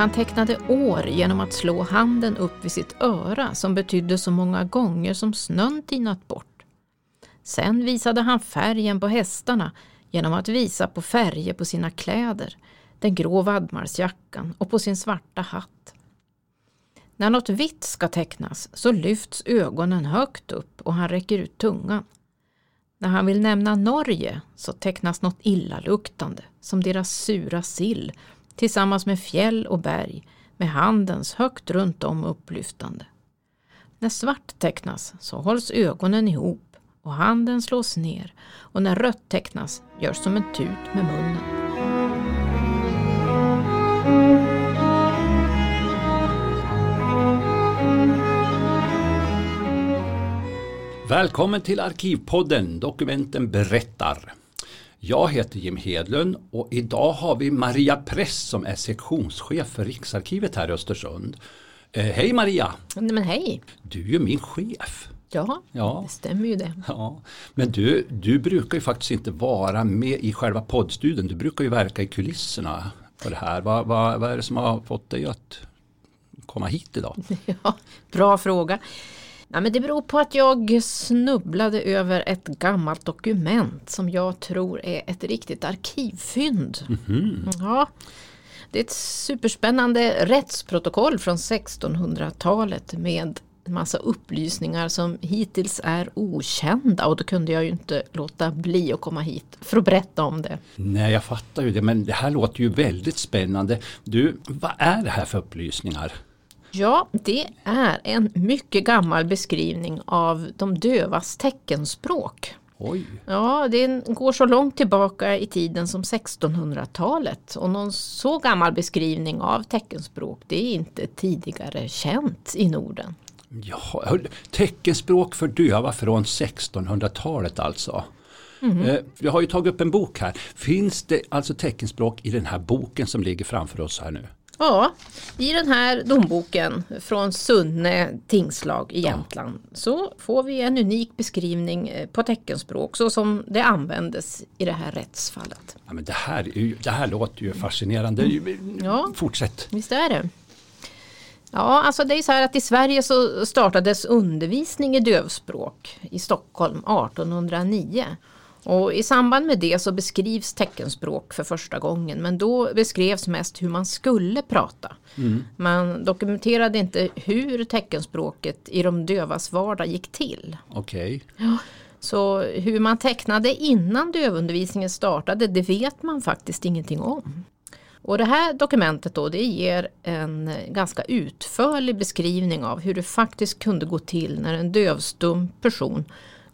Han tecknade år genom att slå handen upp vid sitt öra som betydde så många gånger som snön tinat bort. Sen visade han färgen på hästarna genom att visa på färger på sina kläder, den grå vadmarsjackan och på sin svarta hatt. När något vitt ska tecknas så lyfts ögonen högt upp och han räcker ut tungan. När han vill nämna Norge så tecknas något illaluktande, som deras sura sill, tillsammans med fjäll och berg, med handens högt runt om upplyftande. När svart tecknas så hålls ögonen ihop och handen slås ner och när rött tecknas görs som en tut med munnen. Välkommen till Arkivpodden Dokumenten berättar. Jag heter Jim Hedlund och idag har vi Maria Press som är sektionschef för Riksarkivet här i Östersund. Eh, hej Maria! Nej, men hej! Du är ju min chef. Ja, ja, det stämmer ju det. Ja. Men du, du brukar ju faktiskt inte vara med i själva poddstudion. Du brukar ju verka i kulisserna på det här. Vad, vad, vad är det som har fått dig att komma hit idag? Ja, bra fråga. Ja, men det beror på att jag snubblade över ett gammalt dokument som jag tror är ett riktigt arkivfynd. Mm -hmm. Ja, det är ett superspännande rättsprotokoll från 1600-talet med massa upplysningar som hittills är okända och då kunde jag ju inte låta bli att komma hit för att berätta om det. Nej, jag fattar ju det, men det här låter ju väldigt spännande. Du, vad är det här för upplysningar? Ja, det är en mycket gammal beskrivning av de dövas teckenspråk. Oj. Ja, den går så långt tillbaka i tiden som 1600-talet och någon så gammal beskrivning av teckenspråk det är inte tidigare känt i Norden. Ja, teckenspråk för döva från 1600-talet alltså. Mm. Jag har ju tagit upp en bok här. Finns det alltså teckenspråk i den här boken som ligger framför oss här nu? Ja, i den här domboken från Sunne tingslag i Jämtland ja. så får vi en unik beskrivning eh, på teckenspråk så som det användes i det här rättsfallet. Ja, men det, här, det här låter ju fascinerande. Mm. Ja, Fortsätt. Visst är det. Ja, alltså det är så här att i Sverige så startades undervisning i dövspråk i Stockholm 1809. Och I samband med det så beskrivs teckenspråk för första gången men då beskrevs mest hur man skulle prata. Mm. Man dokumenterade inte hur teckenspråket i de dövas vardag gick till. Okej. Okay. Ja, så hur man tecknade innan dövundervisningen startade det vet man faktiskt ingenting om. Och det här dokumentet då, det ger en ganska utförlig beskrivning av hur det faktiskt kunde gå till när en dövstum person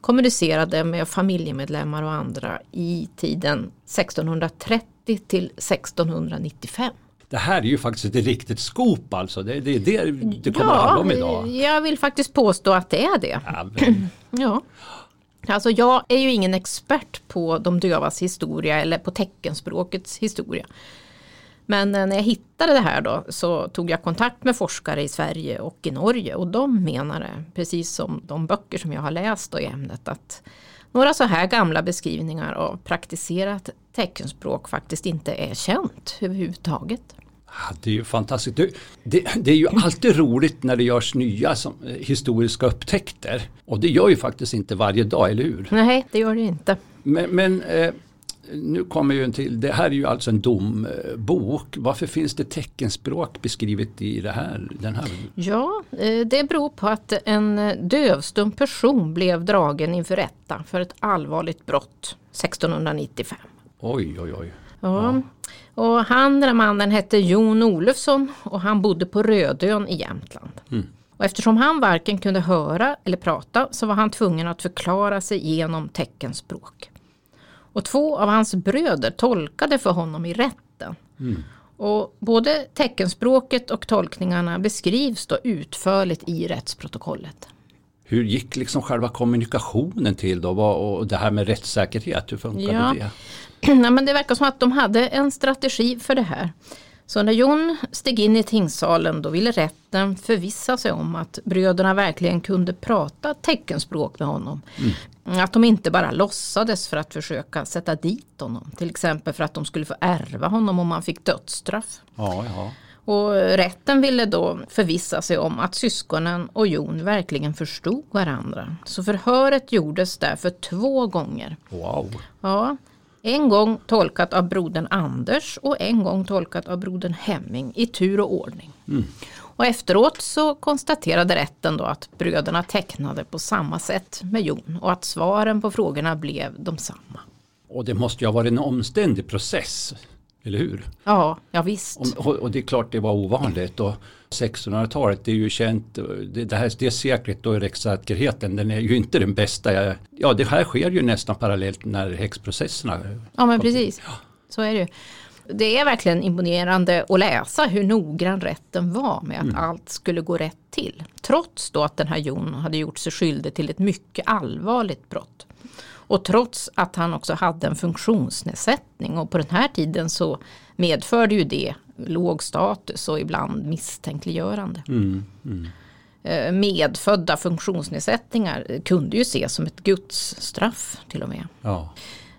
kommunicerade med familjemedlemmar och andra i tiden 1630 till 1695. Det här är ju faktiskt ett riktigt skop alltså. Det är det, det, kommer ja, handla om idag. Jag vill faktiskt påstå att det är det. Ja, ja. Alltså jag är ju ingen expert på de dövas historia eller på teckenspråkets historia. Men eh, när jag hittade det här då så tog jag kontakt med forskare i Sverige och i Norge och de menade, precis som de böcker som jag har läst i ämnet, att några så här gamla beskrivningar av praktiserat teckenspråk faktiskt inte är känt överhuvudtaget. Det är ju fantastiskt. Det, det, det, är ju alltid roligt när det görs nya som, eh, historiska upptäckter. Och det gör ju faktiskt inte varje dag, eller hur? Nej, det gör det inte. Men, men eh, nu kommer ju en till, det här är ju alltså en dombok. Varför finns det teckenspråk beskrivet i det här, den här? Ja, eh, det beror på att en dövstum person blev dragen inför rätta för ett allvarligt brott 1695. Oj, oj, oj. Ja. Och han, den mannen hette Jon Olofsson och han bodde på Rödön i Jämtland. Mm. Och eftersom han varken kunde höra eller prata så var han tvungen att förklara sig genom teckenspråk. Och två av hans bröder tolkade för honom i rätten. Mm. Och både teckenspråket och tolkningarna beskrivs då utförligt i rättsprotokollet. Hur gick liksom själva kommunikationen till då och det här med rättssäkerhet, hur funkade ja. det? Ja, men det verkar som att de hade en strategi för det här. Så när Jon steg in i tingssalen då ville rätten förvissa sig om att bröderna verkligen kunde prata teckenspråk med honom. Mm. Att de inte bara låtsades för att försöka sätta dit honom. Till exempel för att de skulle få ärva honom om han fick dödsstraff. Ja, ja. Och rätten ville då förvissa sig om att syskonen och Jon verkligen förstod varandra. Så förhöret gjordes därför två gånger. Wow. Ja, en gång tolkat av brodern Anders och en gång tolkat av brodern Hemming i tur och ordning. Och efteråt så konstaterade rätten då att bröderna tecknade på samma sätt med Jon och att svaren på frågorna blev de samma. Och det måste ju ha varit en omständig process, eller hur? Ja, ja visst. Och, och det är klart det var ovanligt och 1600-talet det är ju känt, det, det här det seklet då är rättssäkerheten den är ju inte den bästa. Ja det här sker ju nästan parallellt när häxprocesserna. Ja men precis, så är det ju. Det är verkligen imponerande att läsa hur noggrann rätten var med att allt skulle gå rätt till. Trots då att den här Jon hade gjort sig skyldig till ett mycket allvarligt brott. Och trots att han också hade en funktionsnedsättning och på den här tiden så medförde ju det låg status och ibland misstänkliggörande. Mm, mm. Eh, Medfödda funktionsnedsättningar kunde ju ses som ett gudsstraff till och med. Ja.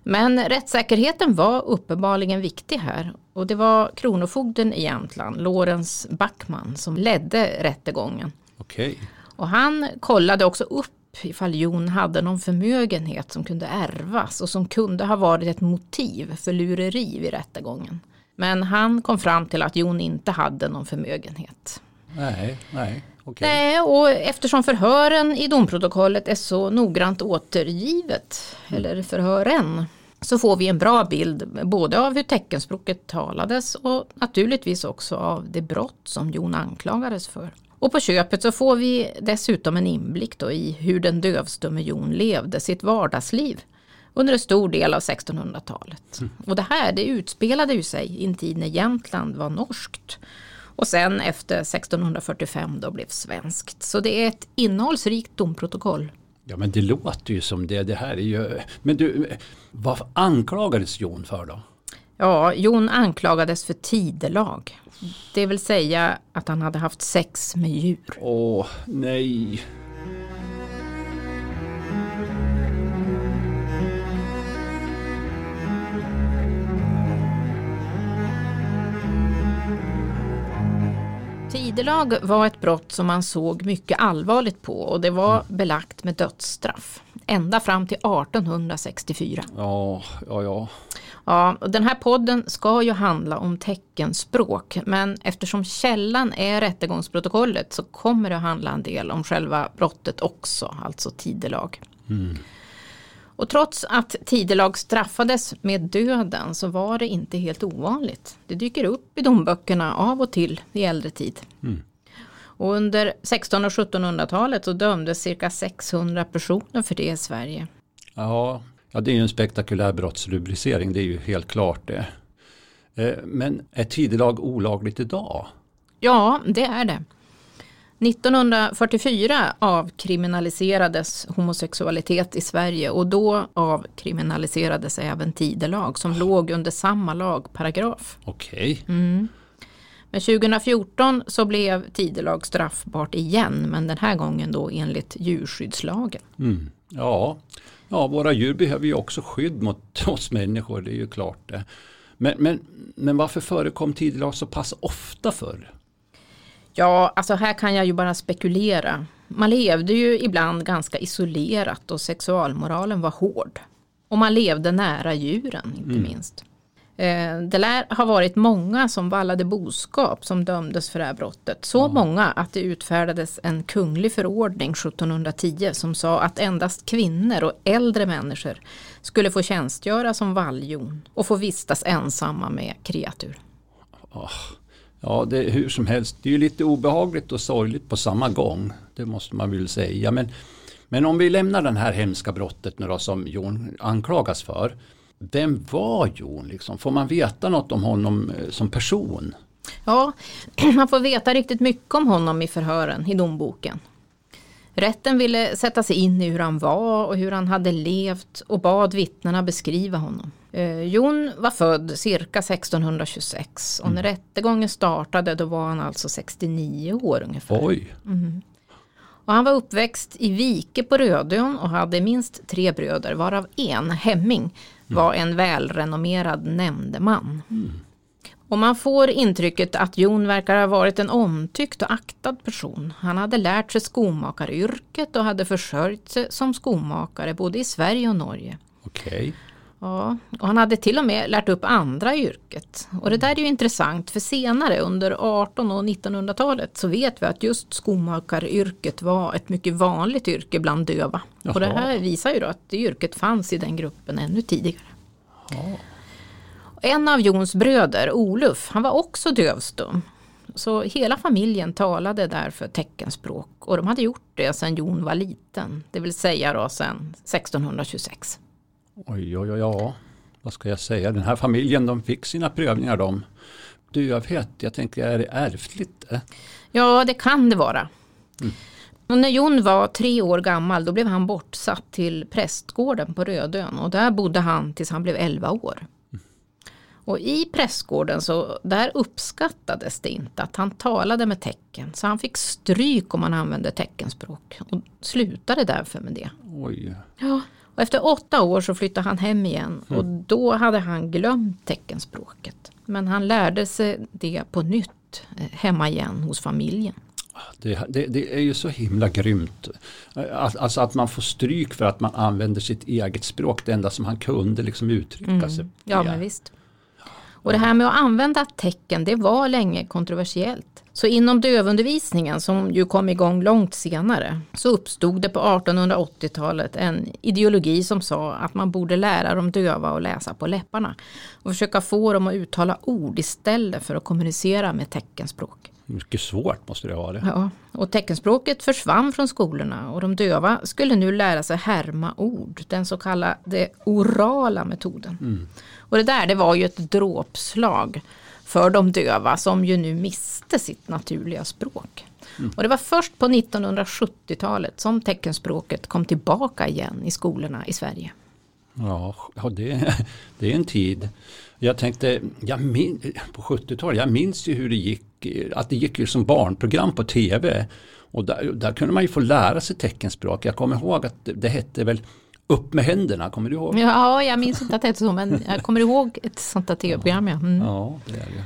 Men rättssäkerheten var uppenbarligen viktig här och det var kronofogden i Jämtland, Lorenz Backman, som ledde rättegången. Okej. Och han kollade också upp ifall Jon hade någon förmögenhet som kunde ärvas och som kunde ha varit ett motiv för lureri vid rättegången. Men han kom fram till att Jon inte hade någon förmögenhet. Nej, nej, okej. Nej, och eftersom förhören i domprotokollet är så noggrant återgivet, eller förhören, så får vi en bra bild både av hur teckenspråket talades och naturligtvis också av det brott som Jon anklagades för. Och på köpet så får vi dessutom en inblick då i hur den dövstumme Jon levde sitt vardagsliv under en stor del av 1600-talet. Och det här det utspelade ju sig i en tid när Jämtland var norskt och sen efter 1645 då blev svenskt. Så det är ett innehållsrikt domprotokoll. Ja men det låter ju som det. Det här är ju... Men du, vad anklagades Jon för då? Ja, Jon anklagades för tidelag. Det vill säga att han hade haft sex med djur. Åh, nej. Tidelag var ett brott som man såg mycket allvarligt på och det var belagt med dödsstraff. Ända fram till 1864. Ja, ja, ja. Ja, och den här podden ska ju handla om teckenspråk men eftersom källan är rättegångsprotokollet så kommer det att handla en del om själva brottet också, alltså tidelag. Och trots att tidelag straffades med döden så var det inte helt ovanligt. Det dyker upp i domböckerna av och till i äldre tid. Och under 1600 och 1700-talet så dömdes cirka 600 personer för det i Sverige. Ja, ja, det är ju en spektakulär brottsrubricering, det är ju helt klart det. Eh, Men är tidelag olagligt idag? Ja, det är det. 1944 avkriminaliserades homosexualitet i Sverige och då avkriminaliserades även tidelag som låg under samma lagparagraf. Okej. Men 2014 så blev tidelag straffbart igen men den här gången då enligt djurskyddslagen. Mm. Ja. ja, våra djur behöver ju också skydd mot oss människor, det är ju klart det. Men, men, men varför förekom tidelag så pass ofta förr? Ja, alltså här kan jag ju bara spekulera. Man levde ju ibland ganska isolerat och sexualmoralen var hård. Och man levde nära djuren, inte minst. Eh, Det lär ha varit många som vallade boskap som dömdes för det här brottet. Så många att det utfärdades en kunglig förordning 1710 som sa att endast kvinnor och äldre människor skulle få tjänstgöra som valljon och få vistas ensamma med kreatur. Ja, det är hur som helst. Det är ju lite obehagligt och sorgligt på samma gång. Det måste man väl säga. Men, men om vi lämnar den här hemska brottet nu då som Jon anklagas för. Vem var Jon liksom? Får man veta något om honom eh, som person? Ja, man får veta riktigt mycket om honom i förhören i domboken. Rätten ville sätta sig in i hur han var och hur han hade levt och bad vittnena beskriva honom. Eh, Jon var född cirka 1626 och när rättegången startade då var han alltså 69 år ungefär. Oj, Och han var uppväxt i Vike på Rödön och hade minst tre bröder varav en, Hemming, var en välrenommerad nämndeman. Och man får intrycket att Jon verkar ha varit en omtyckt och aktad person. Han hade lärt sig skomakaryrket och hade försörjt sig som skomakare både i Sverige och Norge. Okej. Ja, och han hade till och med lärt upp andra i yrket. Och det där är ju intressant för senare under 1800 och 1900-talet så vet vi att just skomakaryrket var ett mycket vanligt yrke bland döva. Och det Jaha. här visar ju då att det yrket fanns i den gruppen ännu tidigare. En av Jons bröder, Oluf, han var också dövstum. Så hela familjen talade därför teckenspråk och de hade gjort det sedan Jon var liten, det vill säga då sedan 1626. Oj, oj, oj, ja. Vad ska jag säga? Den här familjen de fick sina prövningar de. Dövhet, jag tänker är det ärftligt? eh? Ja, det kan det vara. Och när Jon var tre år gammal då blev han bortsatt till prästgården på Rödön och där bodde han tills han blev 11 år. Och i prästgården så där uppskattades det inte att han talade med tecken så han fick stryk om han använde teckenspråk och slutade därför med det. Oj, Ja, och efter åtta år så flyttade han hem igen och då hade han glömt teckenspråket. Men han lärde sig det på nytt eh, hemma igen hos familjen. det, det, det är ju så himla grymt. Att- Alltså att man får stryk för att man använder sitt eget språk. Det enda som han kunde liksom uttrycka sig. Mm. Ja, men visst. Och det här med att använda tecken, det var länge kontroversiellt. Så inom dövundervisningen, som ju kom igång långt senare, så uppstod det på 1880-talet en ideologi som sa att man borde lära de döva att läsa på läpparna och försöka få dem att uttala ord istället för att kommunicera med teckenspråk. Mycket svårt måste det vara. Ja, och teckenspråket försvann från skolorna och de döva skulle nu lära sig härma ord, den så kallade orala metoden. Och det där det var ju ett dråpslag för de döva som ju nu miste sitt naturliga språk. Och det var först på 1970-talet som teckenspråket kom tillbaka igen i skolorna i Sverige. Ja, ja det, det är en tid. Jag tänkte, jag min, på 70-talet, jag minns ju hur det gick, att det gick ju som barnprogram på tv. Och där, där kunde man ju få lära sig teckenspråk. Jag kommer ihåg att det, hette väl Upp med händerna, kommer du ihåg? Ja, jag minns inte att det hette så men jag kommer ihåg ett sånt där tv-program. Ja. Mm. Ja, det är det.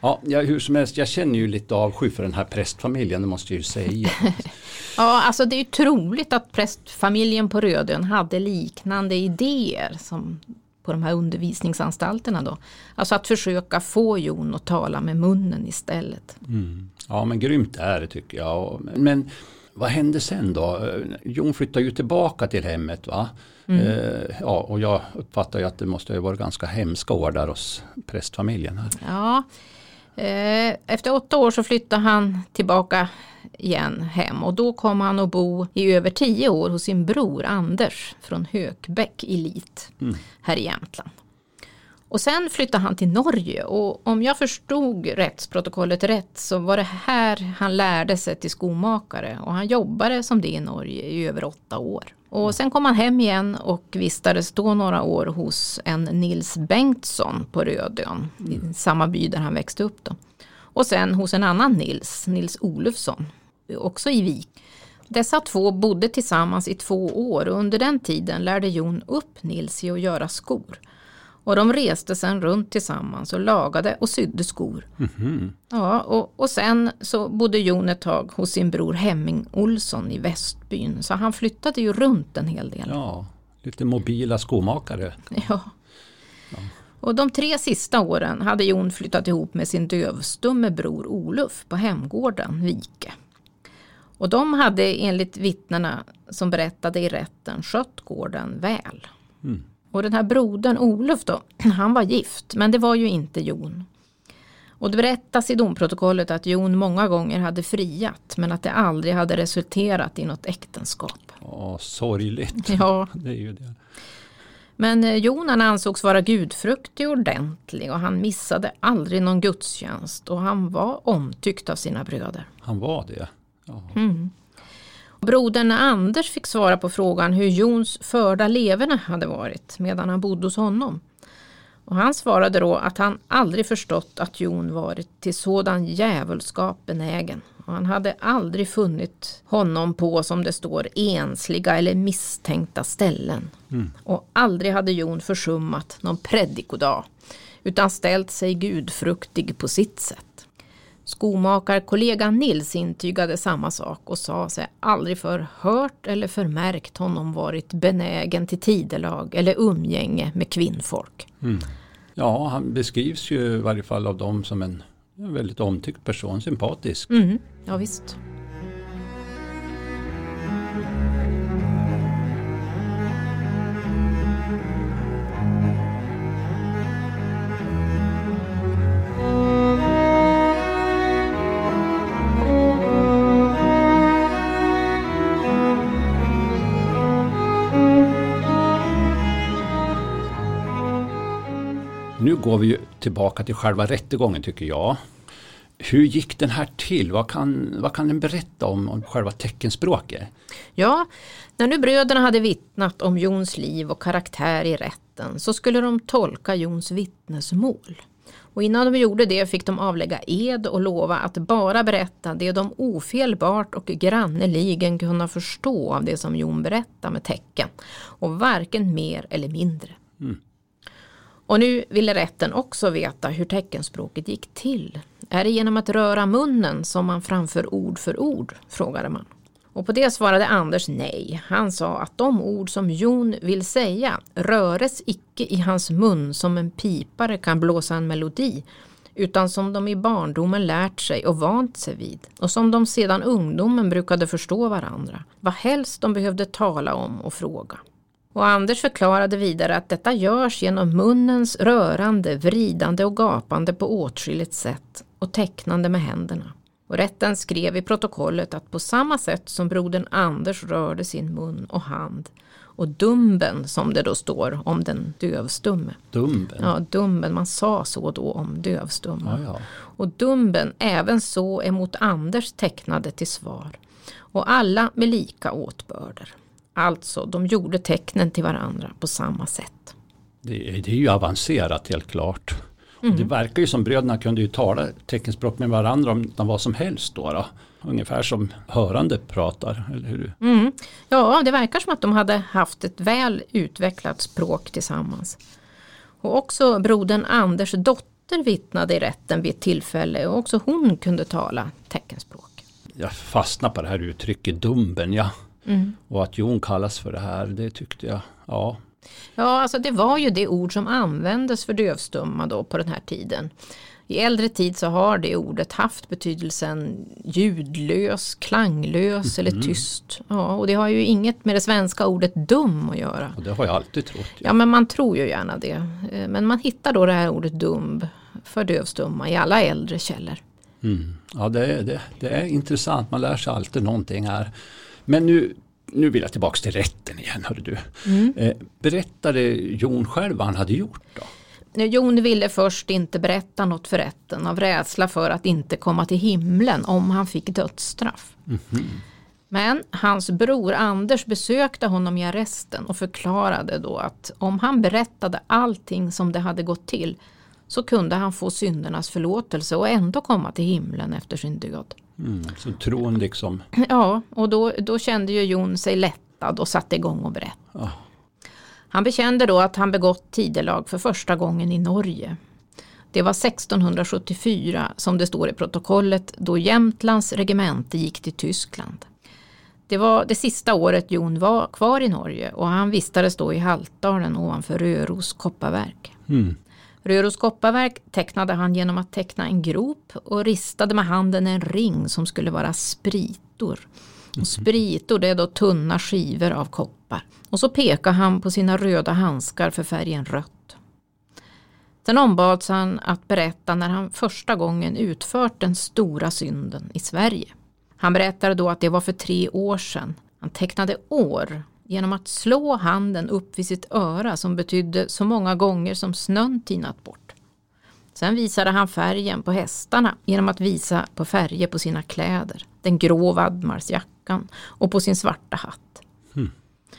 Ja, ja, hur som helst, jag känner ju lite avsky för den här prästfamiljen, det måste jag ju säga. Ja, alltså det är ju troligt att prästfamiljen på Rödön hade liknande idéer som på de här undervisningsanstalterna då. Alltså att försöka få Jon att tala med munnen istället. Mm. Ja, men grymt är det tycker jag. Men vad hände sen då? Jon flyttade ju tillbaka till hemmet va? Eh, ja, och jag uppfattar ju att det måste ha varit ganska hemska år där hos prästfamiljen. Här. Ja, eh, efter åtta år så flyttade han tillbaka igen hem och då kom han att bo i över tio år hos sin bror Anders från Hökbäck i Lit här i Jämtland. Och sen flyttade han till Norge och om jag förstod rättsprotokollet rätt så var det här han lärde sig till skomakare och han jobbade som det i Norge i över åtta år. Och sen kom han hem igen och vistades då några år hos en Nils Bengtsson på Rödön, i samma by där han växte upp då. Och sen hos en annan Nils, Nils Olufsson, också i Vik. Dessa två bodde tillsammans i två år och under den tiden lärde Jon upp Nils i att göra skor. Och de reste sen runt tillsammans och lagade och sydde skor. Ja, och, och sen så bodde Jon ett tag hos sin bror Hemming Olsson i Västbyn. Så han flyttade ju runt en hel del. Ja, lite mobila skomakare. Ja. Och de tre sista åren hade Jon flyttat ihop med sin dövstumme bror Oluf på hemgården Vike. Och de hade enligt vittnena som berättade i rätten skött gården väl. Och den här brodern Olof då, han var gift, men det var ju inte Jon. Och det berättas i domprotokollet att Jon många gånger hade friat, men att det aldrig hade resulterat i något äktenskap. Ja, sorgligt. Ja, Det är ju det. men eh, Jon han ansågs vara gudfruktig och ordentlig och han missade aldrig någon gudstjänst och han var omtyckt av sina bröder. Han var det. Ja. Brodern Anders fick svara på frågan hur Jons förda leverne hade varit medan han bodde hos honom. Och han svarade då att han aldrig förstått att Jon varit till sådan djävulskap benägen. Och han hade aldrig funnit honom på, som det står, ensliga eller misstänkta ställen. Och aldrig hade Jon försummat någon predikodag. utan ställt sig gudfruktig på sitt sätt. Skomakarkollegan Nils intygade samma sak och sa sig aldrig för hört eller förmärkt honom varit benägen till tidelag eller umgänge med kvinnfolk. Mm. Ja, han beskrivs ju i varje fall av dem som en väldigt omtyckt person, sympatisk. Mm. Ja, visst. Går vi tillbaka till själva rättegången tycker jag. Hur gick den här till? Vad kan, vad kan den berätta om, om själva teckenspråket? Ja, när nu bröderna hade vittnat om Jons liv och karaktär i rätten så skulle de tolka Jons vittnesmål. Och innan de gjorde det fick de avlägga ed och lova att bara berätta det de ofelbart och granneligen kunna förstå av det som Jon berättade med tecken och varken mer eller mindre. Och nu ville rätten också veta hur teckenspråket gick till. Är det genom att röra munnen som man framför ord för ord? frågade man. Och på det svarade Anders nej. Han sa att de ord som Jon vill säga röres icke i hans mun som en pipare kan blåsa en melodi utan som de i barndomen lärt sig och vant sig vid och som de sedan ungdomen brukade förstå varandra, vad helst de behövde tala om och fråga. Och Anders förklarade vidare att detta görs genom munnens rörande, vridande och gapande på åtskilligt sätt och tecknande med händerna. Och rätten skrev i protokollet att på samma sätt som brodern Anders rörde sin mun och hand och dumben som det då står om den dövstumme. Dumben? Ja, dumben. Man sa så då om dövstumma. Ja, ja. Och dumben även så emot Anders tecknade till svar. Och alla med lika åtbörder. Alltså, de gjorde tecknen till varandra på samma sätt. Det, är, det är ju avancerat helt klart. Mm. Det verkar ju som bröderna kunde ju tala teckenspråk med varandra om vad som helst då. då. Ungefär som hörande pratar, eller hur? Mm. Ja, det verkar som att de hade haft ett väl utvecklat språk tillsammans. Och också brodern Anders dotter vittnade i rätten vid ett tillfälle och också hon kunde tala teckenspråk. Jag fastnar på det här uttrycket dumben, ja. Mm. Och att Jon kallas för det här, det tyckte jag, ja. Ja, alltså det var ju det ord som användes för dövstumma då på den här tiden. I äldre tid så har det ordet haft betydelsen ljudlös, klanglös mm. eller tyst. Ja, och det har ju inget med det svenska ordet dum att göra. Och det har jag alltid trott. Ja. ja, men man tror ju gärna det. Eh, men man hittar då det här ordet dum för dövstumma i alla äldre källor. Mm. Ja, det, det, det är intressant. Man lär sig alltid någonting här. Men nu, nu vill jag tillbaka till rätten igen. Hörru du. Mm. Eh, berättade Jon själv vad han hade gjort då? Jon ville först inte berätta något för rätten av rädsla för att inte komma till himlen om han fick dödsstraff. Mm. Men hans bror Anders besökte honom i arresten och förklarade då att om han berättade allting som det hade gått till så kunde han få syndernas förlåtelse och ändå komma till himlen efter sin död. Mm, så tron liksom. Ja, och då, då kände ju Jon sig lättad och satte igång och berättade. Oh. Han bekände då att han begått tidelag för första gången i Norge. Det var 1674 som det står i protokollet då Jämtlands regemente gick till Tyskland. Det var det sista året Jon var kvar i Norge och han vistades då i Haltdalen ovanför Röros kopparverk. Mm. Röros kopparverk tecknade han genom att teckna en grop och ristade med handen en ring som skulle vara spritor. Och mhm. spritor det är då tunna skivor av koppar. Och så pekade han på sina röda handskar för färgen rött. Sen ombads han att berätta när han första gången utfört den stora synden i Sverige. Han berättade då att det var för tre år sedan. Han tecknade år genom att slå handen upp vid sitt öra som betydde så många gånger som snön tinat bort. Sen visade han färgen på hästarna genom att visa på färger på sina kläder, den grå vadmarsjackan och på sin svarta hatt. Mm.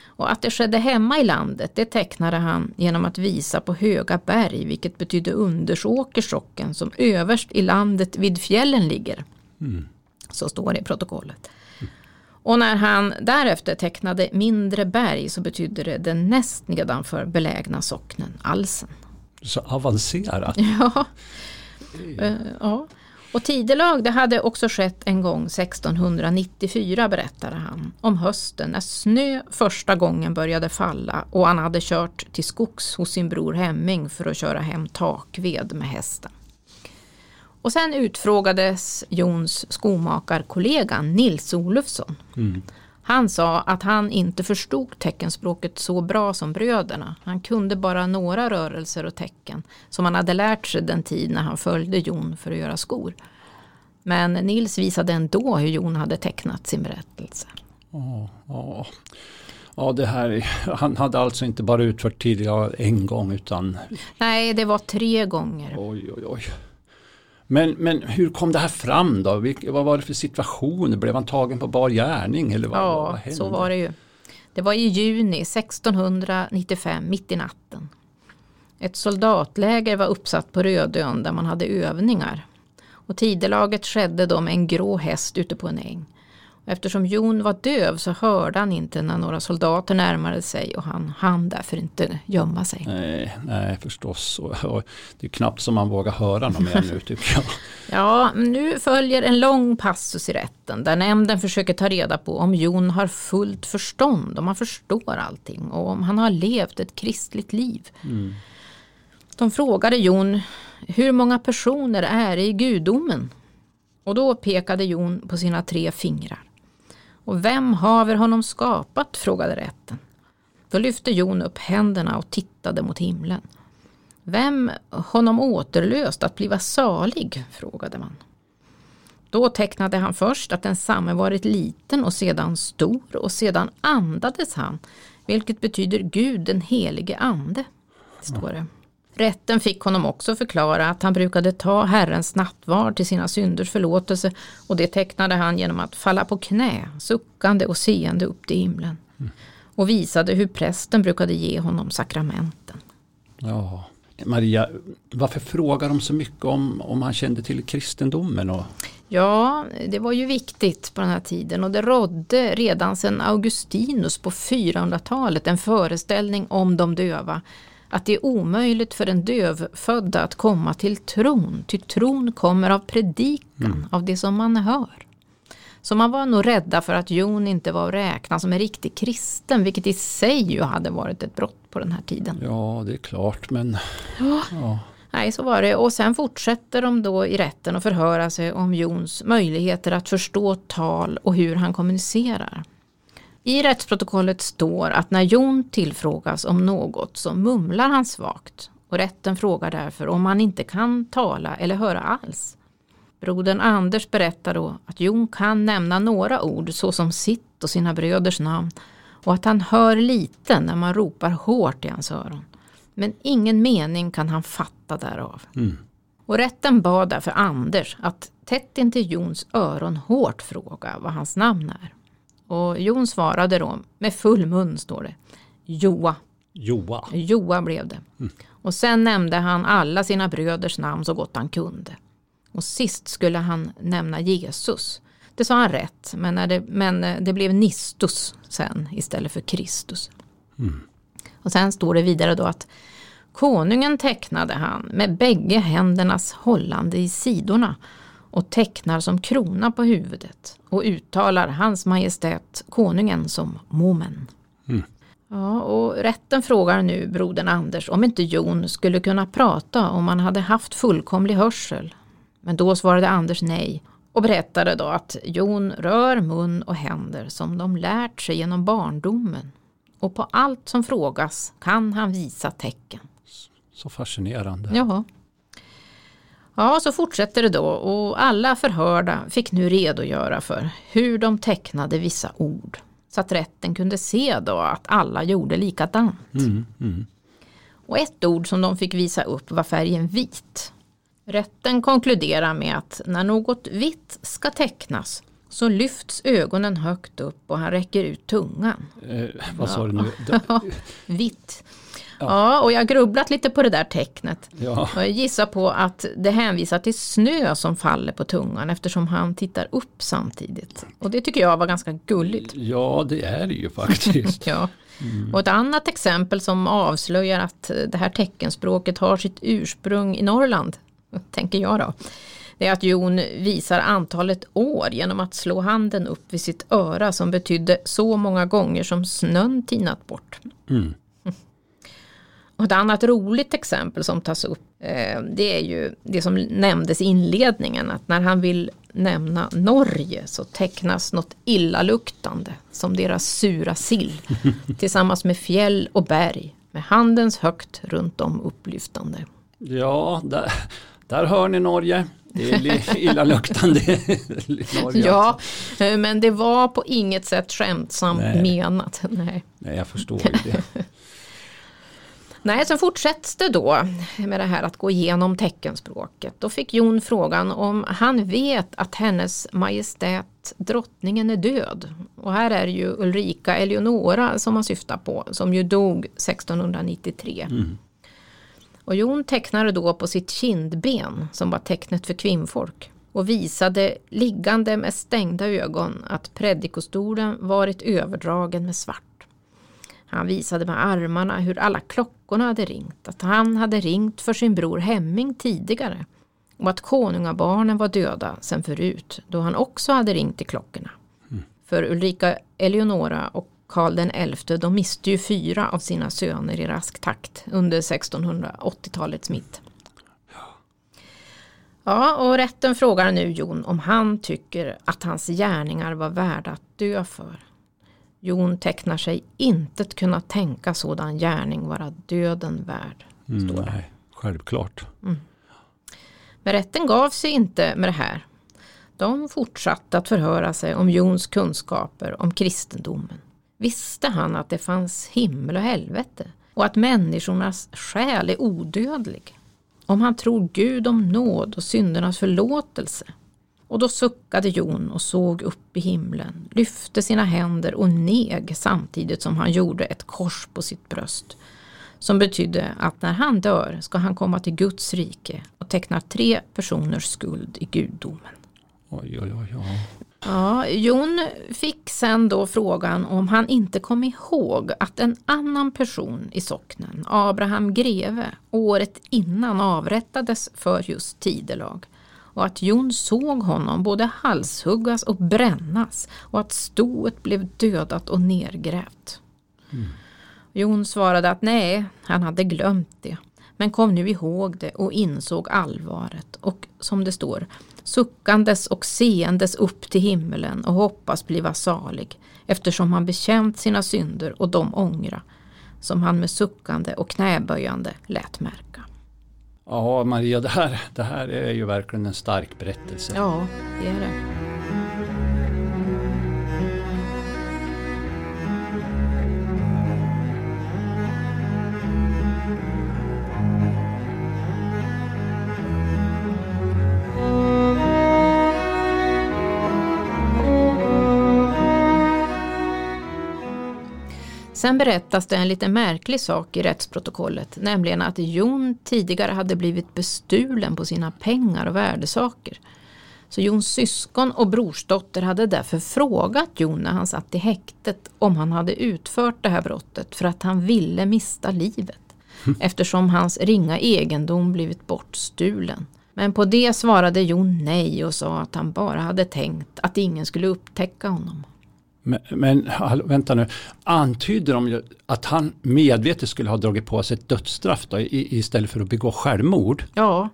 Och att det skedde hemma i landet det tecknade han genom att visa på höga berg vilket betydde Undersåkersocken som överst i landet vid fjällen ligger. Mm. Så står det i protokollet. Och när han därefter tecknade mindre berg så betydde det den näst nedanför belägna socknen Alsen. Så avancerat. Ja. Eh, ja. Och tidelag det hade också skett en gång 1694 berättade han. Om hösten när snö första gången började falla och han hade kört till skogs hos sin bror Hemming för att köra hem takved med hästen. Och sen utfrågades Jons skomakarkollega Nils Olufsson. Mm. Han sa att han inte förstod teckenspråket så bra som bröderna. Han kunde bara några rörelser och tecken som han hade lärt sig den tid när han följde Jon för att göra skor. Men Nils visade ändå hur Jon hade tecknat sin berättelse. Ja, ja. ja det här, han hade alltså inte bara utfört tidigare en gång utan... Nej, det var tre gånger. Oj, oj, oj. Men, men hur kom det här fram då? Vilk, vad var det för situation? Blev han tagen på bar gärning? Eller vad, ja, vad hände? så var det ju. Det var i juni 1695, mitt i natten. Ett soldatläger var uppsatt på Rödön där man hade övningar. Och tidelaget skedde då med en grå häst ute på en äng. Eftersom Jon var döv så hörde han inte när några soldater närmade sig och han hann därför inte gömma sig. Nej, nej förstås. Och det är knappt som man vågar höra något mer nu tycker jag. Ja, nu följer en lång passus i rätten där nämnden försöker ta reda på om Jon har fullt förstånd, om han förstår allting och om han har levt ett kristligt liv. Mm. De frågade Jon hur många personer är i gudomen? Och då pekade Jon på sina tre fingrar. Och vem haver honom skapat? frågade rätten. Då lyfte Jon upp händerna och tittade mot himlen. Vem honom återlöst att bliva salig? frågade man. Då tecknade han först att densamme varit liten och sedan stor och sedan andades han, vilket betyder Gud den helige ande. Står det. Rätten fick honom också förklara att han brukade ta Herrens nattvard till sina synders förlåtelse och det tecknade han genom att falla på knä, suckande och seende upp till himlen. Och visade hur prästen brukade ge honom sakramenten. Ja, Maria, varför frågar de så mycket om, om han kände till kristendomen? Och... Ja, det var ju viktigt på den här tiden och det rådde redan sedan Augustinus på 400-talet en föreställning om de döva att det är omöjligt för en dövfödda att komma till tron, ty tron kommer av predikan, mm. av det som man hör. Så man var nog rädda för att Jon inte var att räkna som en riktig kristen, vilket i sig ju hade varit ett brott på den här tiden. Ja, det är klart, men... Ja. ja. Nej, så var det. Och sen fortsätter de då i rätten att förhöra sig om Jons möjligheter att förstå tal och hur han kommunicerar. I rättsprotokollet står att när Jon tillfrågas om något så mumlar han svagt och rätten frågar därför om han inte kan tala eller höra alls. Brodern Anders berättar då att Jon kan nämna några ord såsom sitt och sina bröders namn och att han hör lite när man ropar hårt i hans öron. Men ingen mening kan han fatta därav. Mm. Och rätten bad därför Anders att tätt intill Jons öron hårt fråga vad hans namn är. Och Jon svarade då, med full mun står det, Joa. Joa. Joa blev det. Mm. Och sen nämnde han alla sina bröders namn så gott han kunde. Och sist skulle han nämna Jesus. Det sa han rätt, men, det, men eh, det blev Nistus sen istället för Kristus. Mm. Och sen står det vidare då att konungen tecknade han med bägge händernas hållande i sidorna och tecknar som krona på huvudet och uttalar hans majestät konungen som momen. Mm. Ja, och rätten frågar nu brodern Anders om inte Jon skulle kunna prata om han hade haft fullkomlig hörsel. Men då svarade Anders nej och berättade då att Jon rör mun och händer som de lärt sig genom barndomen. Och på allt som frågas kan han visa tecken. Så fascinerande. Ja. Ja, så fortsätter det då och alla förhörda fick nu redogöra för hur de tecknade vissa ord. Så att rätten kunde se då att alla gjorde likadant. Mm, mm. Och ett ord som de fick visa upp var färgen vit. Rätten konkluderar med att när något vitt ska tecknas så lyfts ögonen högt upp och han räcker ut tungan. Eh, vad sa du nu? vitt. Ja, och jag har grubblat lite på det där tecknet. Ja. Och jag gissar på att det hänvisar till snö som faller på tungan eftersom han tittar upp samtidigt. Och det tycker jag var ganska gulligt. ja, det är det ju faktiskt. Ja. Och ett annat exempel som avslöjar att det här teckenspråket har sitt ursprung i Norrland, tänker jag då. Det är att Jon visar antalet år genom att slå handen upp vid sitt öra som betydde så många gånger som snön tinat bort. Mm. Och ett annat roligt exempel som tas upp eh, det är ju det som nämndes i inledningen att när han vill nämna Norge så tecknas något illaluktande som deras sura sill tillsammans med fjäll och berg med handens högt runt om upplyftande. Ja, där, där hör ni Norge. Det är illaluktande Norge. Ja, eh, men det var på inget sätt skämtsamt Nej. menat. Nej. Nej, jag förstår ju det. Nej, så fortsätts det då med det här att gå igenom teckenspråket. Då fick Jon frågan om han vet att hennes majestät drottningen är död. Och här är det ju Ulrika Eleonora som man syftar på, som ju dog 1693. Och Jon tecknade då på sitt kindben, som var tecknet för kvinnfolk, och visade liggande med stängda ögon att predikostolen varit överdragen med svart. Han visade med armarna hur alla klockorna hade ringt, att han hade ringt för sin bror Hemming tidigare och att konungabarnen var döda sen förut, då han också hade ringt i klockorna. För Ulrika Eleonora och Karl den XI, de miste ju fyra av sina söner i rask takt under 1680-talets mitt. Ja, och rätten frågar nu Jon om han tycker att hans gärningar var värda att dö för. Jon tecknar sig inte kunna tänka sådan gärning vara döden värd. Mm, nej, självklart. Men rätten gav sig inte med det här. De fortsatte att förhöra sig om Jons kunskaper om kristendomen. Visste han att det fanns himmel och helvete och att människornas själ är odödlig? Om han tror Gud om nåd och syndernas förlåtelse? Och då suckade Jon och såg upp i himlen, lyfte sina händer och neg samtidigt som han gjorde ett kors på sitt bröst. Som betydde att när han dör ska han komma till Guds rike och tecknar tre personers skuld i gudomen. Oj, oj, oj, oj. Ja, Jon fick sen då frågan om han inte kom ihåg att en annan person i socknen, Abraham Greve, året innan avrättades för just tidelag. Och att Jon såg honom både halshuggas och brännas och att stoet blev dödat och nergrävt. Jon svarade att nej, han hade glömt det. Men kom nu ihåg det och insåg allvaret och som det står suckandes och seendes upp till himmelen och hoppas bliva salig eftersom han bekänt sina synder och de ångra som han med suckande och knäböjande lät märka. Ja, Maria, det här, det här är ju verkligen en stark berättelse. Ja, det är det. Sen berättas det en lite märklig sak i rättsprotokollet, nämligen att Jon tidigare hade blivit bestulen på sina pengar och värdesaker. Så Jons syskon och brorsdotter hade därför frågat Jon när han satt i häktet om han hade utfört det här brottet för att han ville mista livet. Eftersom hans ringa egendom blivit bortstulen. Men på det svarade Jon nej och sa att han bara hade tänkt att ingen skulle upptäcka honom. Men, men vänta nu, antyder de ju att han medvetet skulle ha dragit på sig ett dödsstraff då, i, istället för att begå självmord? Ja,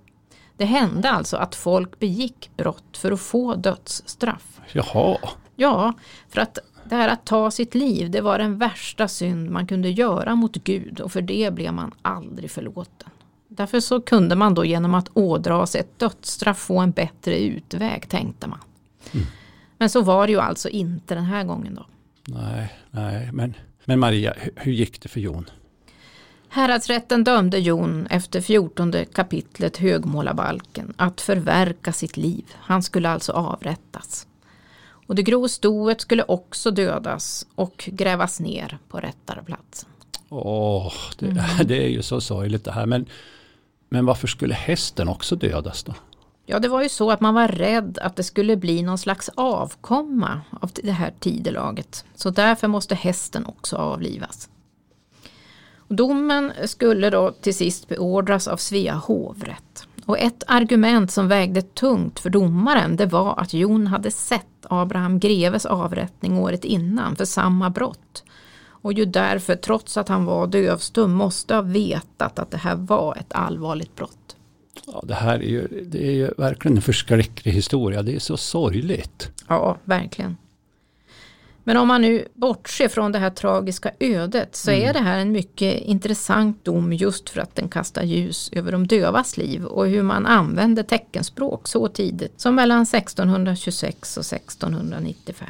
det hände alltså att folk begick brott för att få dödsstraff. Jaha, Ja, för att det här att ta sitt liv, det var den värsta synd man kunde göra mot Gud och för det blev man aldrig förlåten. Därför så kunde man då genom att ådra sig ett dödsstraff få en bättre utväg, tänkte man. Men så var det ju alltså inte den här gången då. nej, nej, men, men Maria, hur, hur gick det för Jon? Häradsrätten dömde Jon efter 14 kapitlet högmålarbalken att förverka sitt liv. Han skulle alltså avrättas. Och det grå stoet skulle också dödas och grävas ner på rättarplatsen. Åh, det, mm. det är ju så sorgligt det här. Men, men varför skulle hästen också dödas då? Ja, det var ju så att man var rädd att det skulle bli någon slags avkomma av det här tidelaget. Så därför måste hästen också avlivas. Domen skulle då till sist beordras av Svea hovrätt. Och ett argument som vägde tungt för domaren det var att Jon hade sett Abraham Greves avrättning året innan för samma brott. Och ju därför, trots att han var dövstum, måste ha vetat att det här var ett allvarligt brott. Ja, det här är ju, det är ju verkligen en förskräcklig historia. Det är så sorgligt. Ja, verkligen. Men om man nu bortser från det här tragiska ödet så mm. är det här en mycket intressant dom just för att den kastar ljus över de dövas liv och hur man använde teckenspråk så tidigt som mellan 1626 och 1695.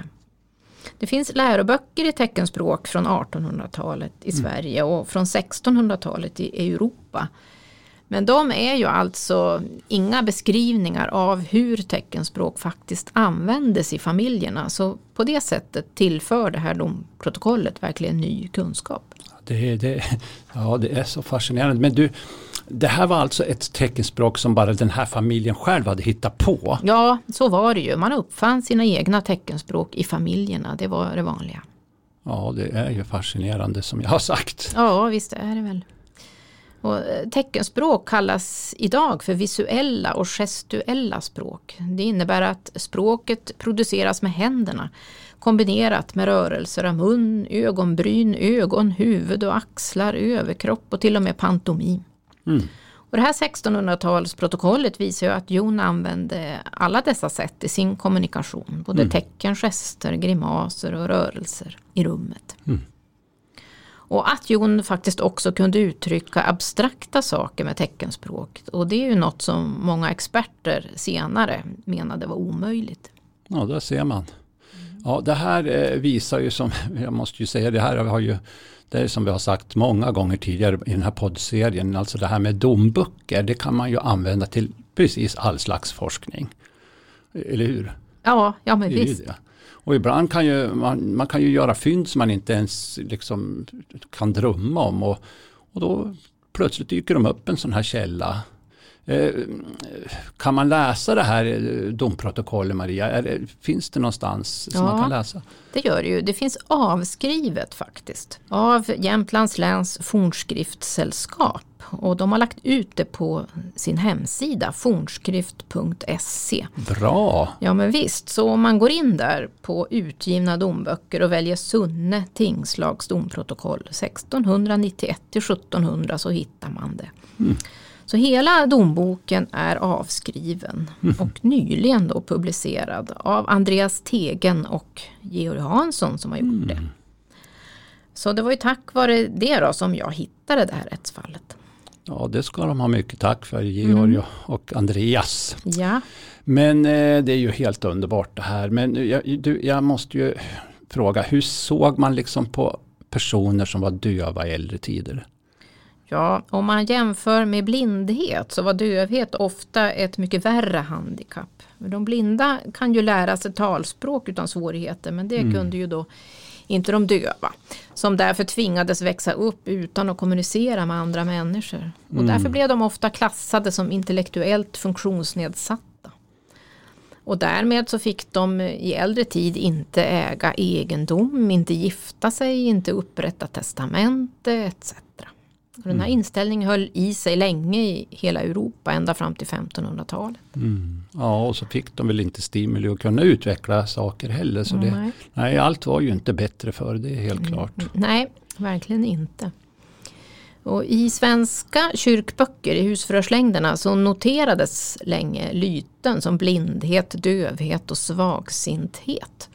Det finns läroböcker i teckenspråk från 1800-talet i mm. Sverige och från 1600-talet i Europa men de är ju alltså inga beskrivningar av hur teckenspråk faktiskt användes i familjerna. Så på det sättet tillför det här domprotokollet verkligen ny kunskap. Det, det, ja, det är så fascinerande. Men du, det här var alltså ett teckenspråk som bara den här familjen själv hade hittat på? Ja, så var det ju. Man uppfann sina egna teckenspråk i familjerna. Det var det vanliga. Ja, det är ju fascinerande som jag har sagt. Ja, visst är det väl. Och eh, teckenspråk kallas idag för visuella och gestuella språk. Det innebär att språket produceras med händerna kombinerat med rörelser av mun, ögonbryn, ögon, huvud och axlar, överkropp och till och med pantomim. Mm. Och det här 1600-talsprotokollet visar ju att Jon använde alla dessa sätt i sin kommunikation. Både mm. tecken, gester, grimaser och rörelser i rummet. Mm. Och att Jon faktiskt också kunde uttrycka abstrakta saker med teckenspråk. Och det är ju något som många experter senare menade var omöjligt. Ja, där ser man. Ja, det här eh, visar ju som, jag måste ju säga det här har ju, det är som vi har sagt många gånger tidigare i den här poddserien, alltså det här med domböcker, det kan man ju använda till precis all slags forskning. Eller hur? Ja, ja men visst. Det. Och ibland kan ju man, man kan ju göra fynd som man inte ens liksom kan drömma om. Och, och då plötsligt dyker de upp en sån här källa. Eh, kan man läsa det här eh, domprotokollet Maria? Finns det någonstans som ja, man kan läsa? Det gör det ju. Det finns avskrivet faktiskt av Jämtlands läns fornskriftsällskap och de har lagt ut det på sin hemsida fornskrift.se. Bra! Ja men visst, så om man går in där på utgivna domböcker och väljer Sunne tingslags domprotokoll 1691 till 1700 så hittar man det. Mm. Så hela domboken är avskriven mm. och nyligen då publicerad av Andreas Tegen och Georg Hansson som har gjort mm. det. Så det var ju tack vare det då som jag hittade det här rättsfallet. Ja, det ska de ha mycket tack för, Georg mm. och Andreas. Ja. Men eh, det är ju helt underbart det här. Men jag, du, jag måste ju fråga, hur såg man liksom på personer som var döva i äldre tider? Ja, om man jämför med blindhet så var dövhet ofta ett mycket värre handikapp. De blinda kan ju lära sig talspråk utan svårigheter men det mm. kunde ju då inte de döva. Som därför tvingades växa upp utan att kommunicera med andra människor. Och mm. därför blev de ofta klassade som intellektuellt funktionsnedsatta. Och därmed så fick de i äldre tid inte äga egendom, inte gifta sig, inte upprätta testamente etc. Och den här mm. inställningen höll i sig länge i hela Europa, ända fram till 1500-talet. Mm. Ja, och så fick de väl inte stimuli att kunna utveckla saker heller. Så det, nej. nej. allt var ju inte bättre för det är helt mm. klart. Nej, verkligen inte. Och I svenska kyrkböcker i husförhörslängderna så noterades länge lyten som blindhet, dövhet och svagsinthet.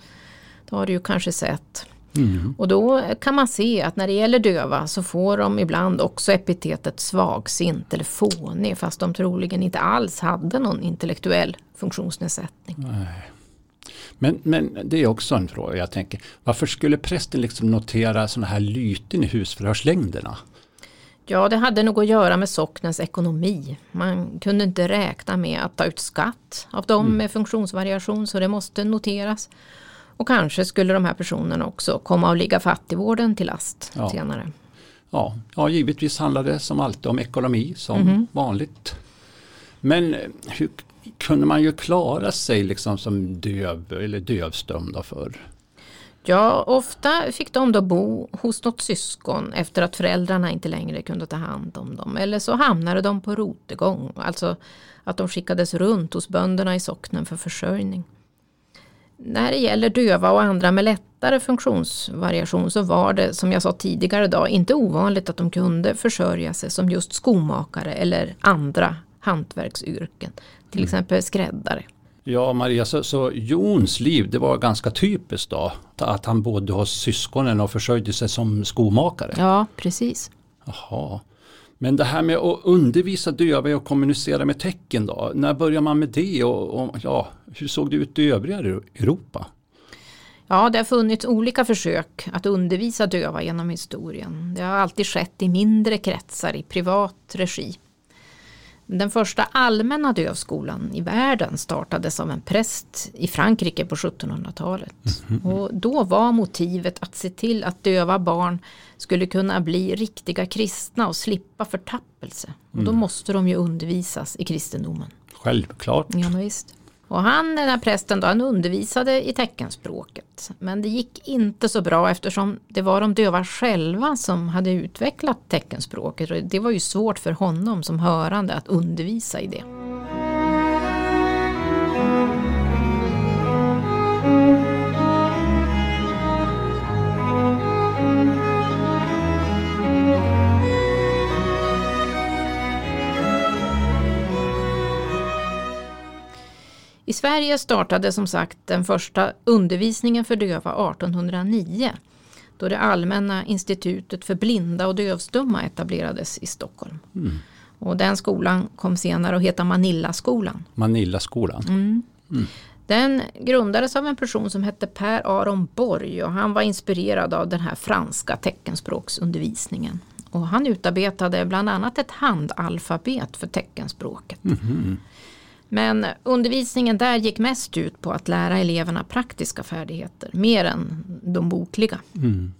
Det har du ju kanske sett. Mm. Och då kan man se att när det gäller döva så får de ibland också epitetet svagsint eller fånig fast de troligen inte alls hade någon intellektuell funktionsnedsättning. Nej. Men, men det är också en fråga jag tänker. Varför skulle prästen liksom notera sådana här lyten i husförhörslängderna? Ja, det hade nog att göra med socknens ekonomi. Man kunde inte räkna med att ta ut skatt av dem mm. med funktionsvariation så det måste noteras. Och kanske skulle de här personerna också komma och ligga fattigvården till last ja. senare. Ja, ja, givetvis handlar det som alltid om ekonomi som mm. vanligt. Men eh, hur kunde man ju klara sig liksom som döv eller dövstum förr? Ja, ofta fick de då bo hos något syskon efter att föräldrarna inte längre kunde ta hand om dem. Eller så hamnade de på rotegång, alltså att de skickades runt hos bönderna i socknen för försörjning. När det gäller döva och andra med lättare funktionsvariation så var det, som jag sa tidigare idag, inte ovanligt att de kunde försörja sig som just skomakare eller andra hantverksyrken. Till mm. exempel skräddare. Ja Maria, så, så Jons liv det var ganska typiskt då? Att han bodde hos syskonen och försörjde sig som skomakare? Ja, precis. Jaha. Men det här med att undervisa döva och kommunicera med tecken då? När börjar man med det och, och ja, hur såg det ut i övriga Europa? Ja, det har funnits olika försök att undervisa döva genom historien. Det har alltid skett i mindre kretsar i privat regi. Den första allmänna dövskolan i världen startades av en präst i Frankrike på 1700-talet. Mm -hmm. Och då var motivet att se till att döva barn skulle kunna bli riktiga kristna och slippa förtappelse. Och då mm. måste de ju undervisas i kristendomen. Självklart. Ja, visst. Och han, den här prästen, då, han undervisade i teckenspråket. Men det gick inte så bra eftersom det var de döva själva som hade utvecklat teckenspråket. Och det var ju svårt för honom som hörande att undervisa i det. Sverige startade som sagt den första undervisningen för döva 1809 då det allmänna institutet för blinda och dövstumma etablerades i Stockholm. Mm. Och den skolan kom senare att heta Manillaskolan. Manillaskolan. Mm. Mm. Den grundades av en person som hette Per Aron Borg och han var inspirerad av den här franska teckenspråksundervisningen. Och han utarbetade bland annat ett handalfabet för teckenspråket. Mm. Men undervisningen där gick mest ut på att lära eleverna praktiska färdigheter, mer än de bokliga. Mm.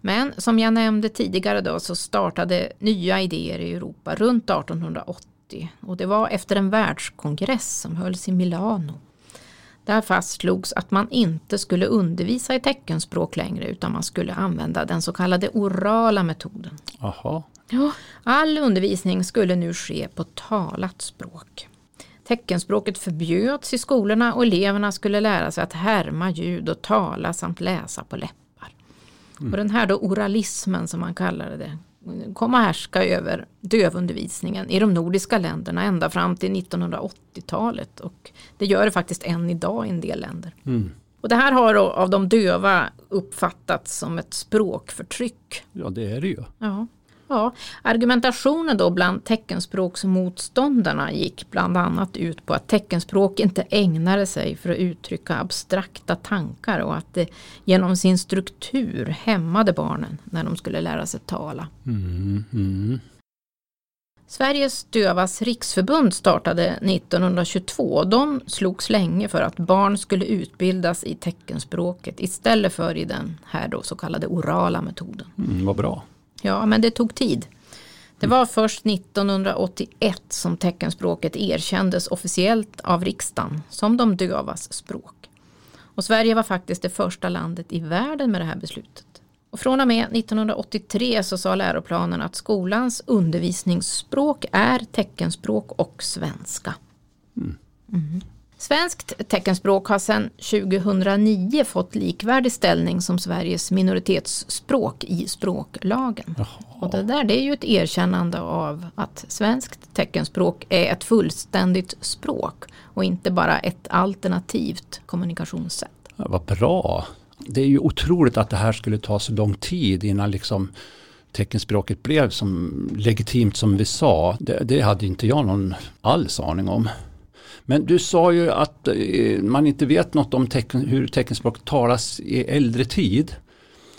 Men som jag nämnde tidigare då så startade nya idéer i Europa runt 1880 och det var efter en världskongress som hölls i Milano. Där fastslogs att man inte skulle undervisa i teckenspråk längre utan man skulle använda den så kallade orala metoden. Aha. Ja, all undervisning skulle nu ske på talat språk. Teckenspråket förbjöds i skolorna och eleverna skulle lära sig att härma ljud och tala samt läsa på läppar. Mm. Och den här då oralismen som man kallade det kom att härska över dövundervisningen i de nordiska länderna ända fram till 1980-talet. Och det gör det faktiskt än idag i en del länder. Mm. Och det här har av de döva uppfattats som ett språkförtryck. Ja det är det ju. Ja. Ja, argumentationen då bland teckenspråksmotståndarna gick bland annat ut på att teckenspråk inte ägnade sig för att uttrycka abstrakta tankar och att det genom sin struktur hämmade barnen när de skulle lära sig tala. Mm, mm. Sveriges dövas riksförbund startade 1922 de slogs länge för att barn skulle utbildas i teckenspråket istället för i den här då så kallade orala metoden. Mm, vad bra. Ja, men det tog tid. Det var först 1981 som teckenspråket erkändes officiellt av riksdagen som de dövas språk. Och Sverige var faktiskt det första landet i världen med det här beslutet. Och från och med 1983 så sa läroplanen att skolans undervisningsspråk är teckenspråk och svenska. Mm. Mm. Svenskt teckenspråk har sedan 2009 fått likvärdig ställning som Sveriges minoritetsspråk i språklagen. Jaha. Och det där det är ju ett erkännande av att svenskt teckenspråk är ett fullständigt språk och inte bara ett alternativt kommunikationssätt. Ja, vad bra! Det är ju otroligt att det här skulle ta så lång tid innan liksom teckenspråket blev som legitimt som vi sa. Det, det hade inte jag någon alls aning om. Men du sa ju att eh, man inte vet något om tecken, hur teckenspråk talas i äldre tid.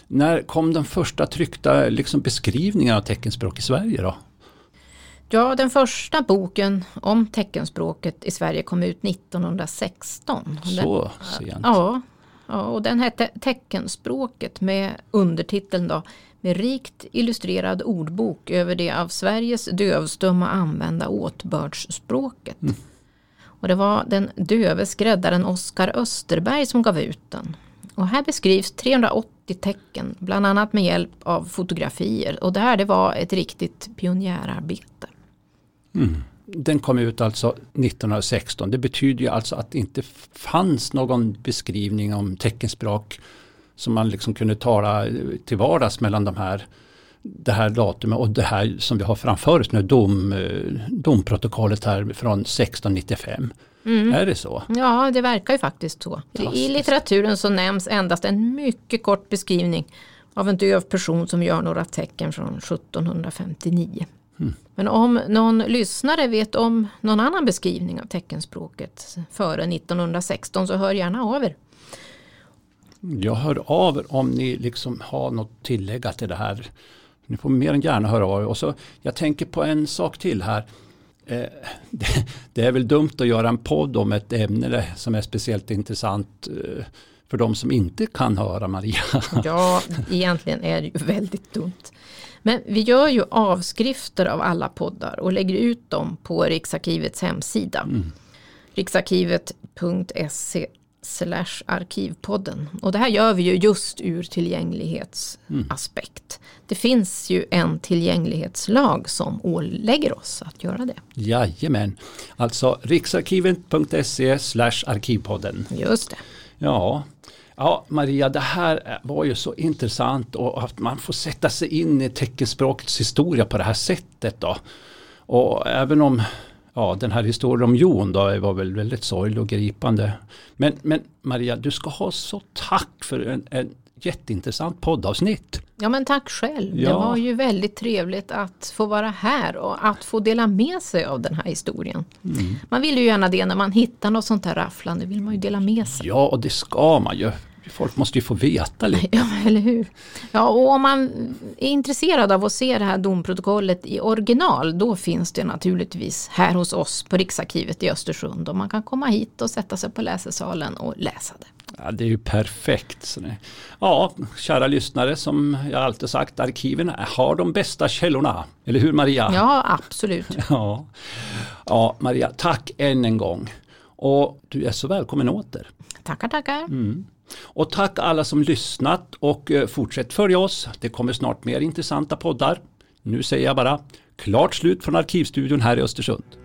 När kom den första tryckta liksom, beskrivningen av teckenspråk i Sverige då? Ja, den första boken om teckenspråket i Sverige kom ut 1916. Så sent? Ja, ja, och den hette Teckenspråket med undertiteln då med rikt illustrerad ordbok över det av Sveriges dövstumma använda åtbördsspråket. Mm. Och det var den döve skräddaren Oskar Österberg som gav ut den. Och här beskrivs 380 tecken, bland annat med hjälp av fotografier. Och det här det var ett riktigt pionjärarbete. Mm. Den kom ut alltså 1916. Det betyder ju alltså att det inte fanns någon beskrivning om teckenspråk som man liksom kunde tala till vardags mellan de här det här datumet och det här som vi har framför oss nu, dom, eh, domprotokollet här från 1695. Mm. Är det så? Ja, det verkar ju faktiskt så. I litteraturen så nämns endast en mycket kort beskrivning av en döv person som gör några tecken från 1759. Mm. Men om någon lyssnare vet om någon annan beskrivning av teckenspråket före 1916 så hör gärna av er. Jag hör av er om ni liksom har något tillägga till det här. Ni får mer än gärna höra av er. Och så, jag tänker på en sak till här. Eh, det, det, är väl dumt att göra en podd om ett ämne som är speciellt intressant eh, för de som inte kan höra Maria. Ja, egentligen är det ju väldigt dumt. Men vi gör ju avskrifter av alla poddar och lägger ut dem på Riksarkivets hemsida. Mm. Riksarkivet.se slash arkivpodden. Och det här gör vi ju just ur tillgänglighetsaspekt. Mm. Det finns ju en tillgänglighetslag som ålägger oss att göra det. Jajamän, alltså riksarkivet.se slash arkivpodden. Just det. Ja, Ja, Maria, det här var ju så intressant och att man får sätta sig in i teckenspråkets historia på det här sättet då. Och även om ja, den här historien om Jon då var väl väldigt sorglig och gripande. Men, men Maria, du ska ha så tack för en, en jätteintressant poddavsnitt. Ja men tack själv. Ja. Det var ju väldigt trevligt att få vara här och att få dela med sig av den här historien. Mm. Man vill ju gärna det när man hittar något sånt här rafflande, vill man ju dela med sig. Ja och det ska man ju. Folk måste ju få veta lite. Ja, eller hur. Ja, och om man är intresserad av att se det här domprotokollet i original, då finns det naturligtvis här hos oss på Riksarkivet i Östersund. Och man kan komma hit och sätta sig på läsesalen och läsa det. Ja, det är ju perfekt. Ja, kära lyssnare, som jag alltid sagt, arkiven har de bästa källorna. Eller hur Maria? Ja, absolut. Ja, ja Maria, tack än en gång. Och du är så välkommen åter. Tackar, tackar. Mm. Och tack alla som lyssnat och eh, fortsätt följa oss. Det kommer snart mer intressanta poddar. Nu säger jag bara klart slut från Arkivstudion här i Östersund.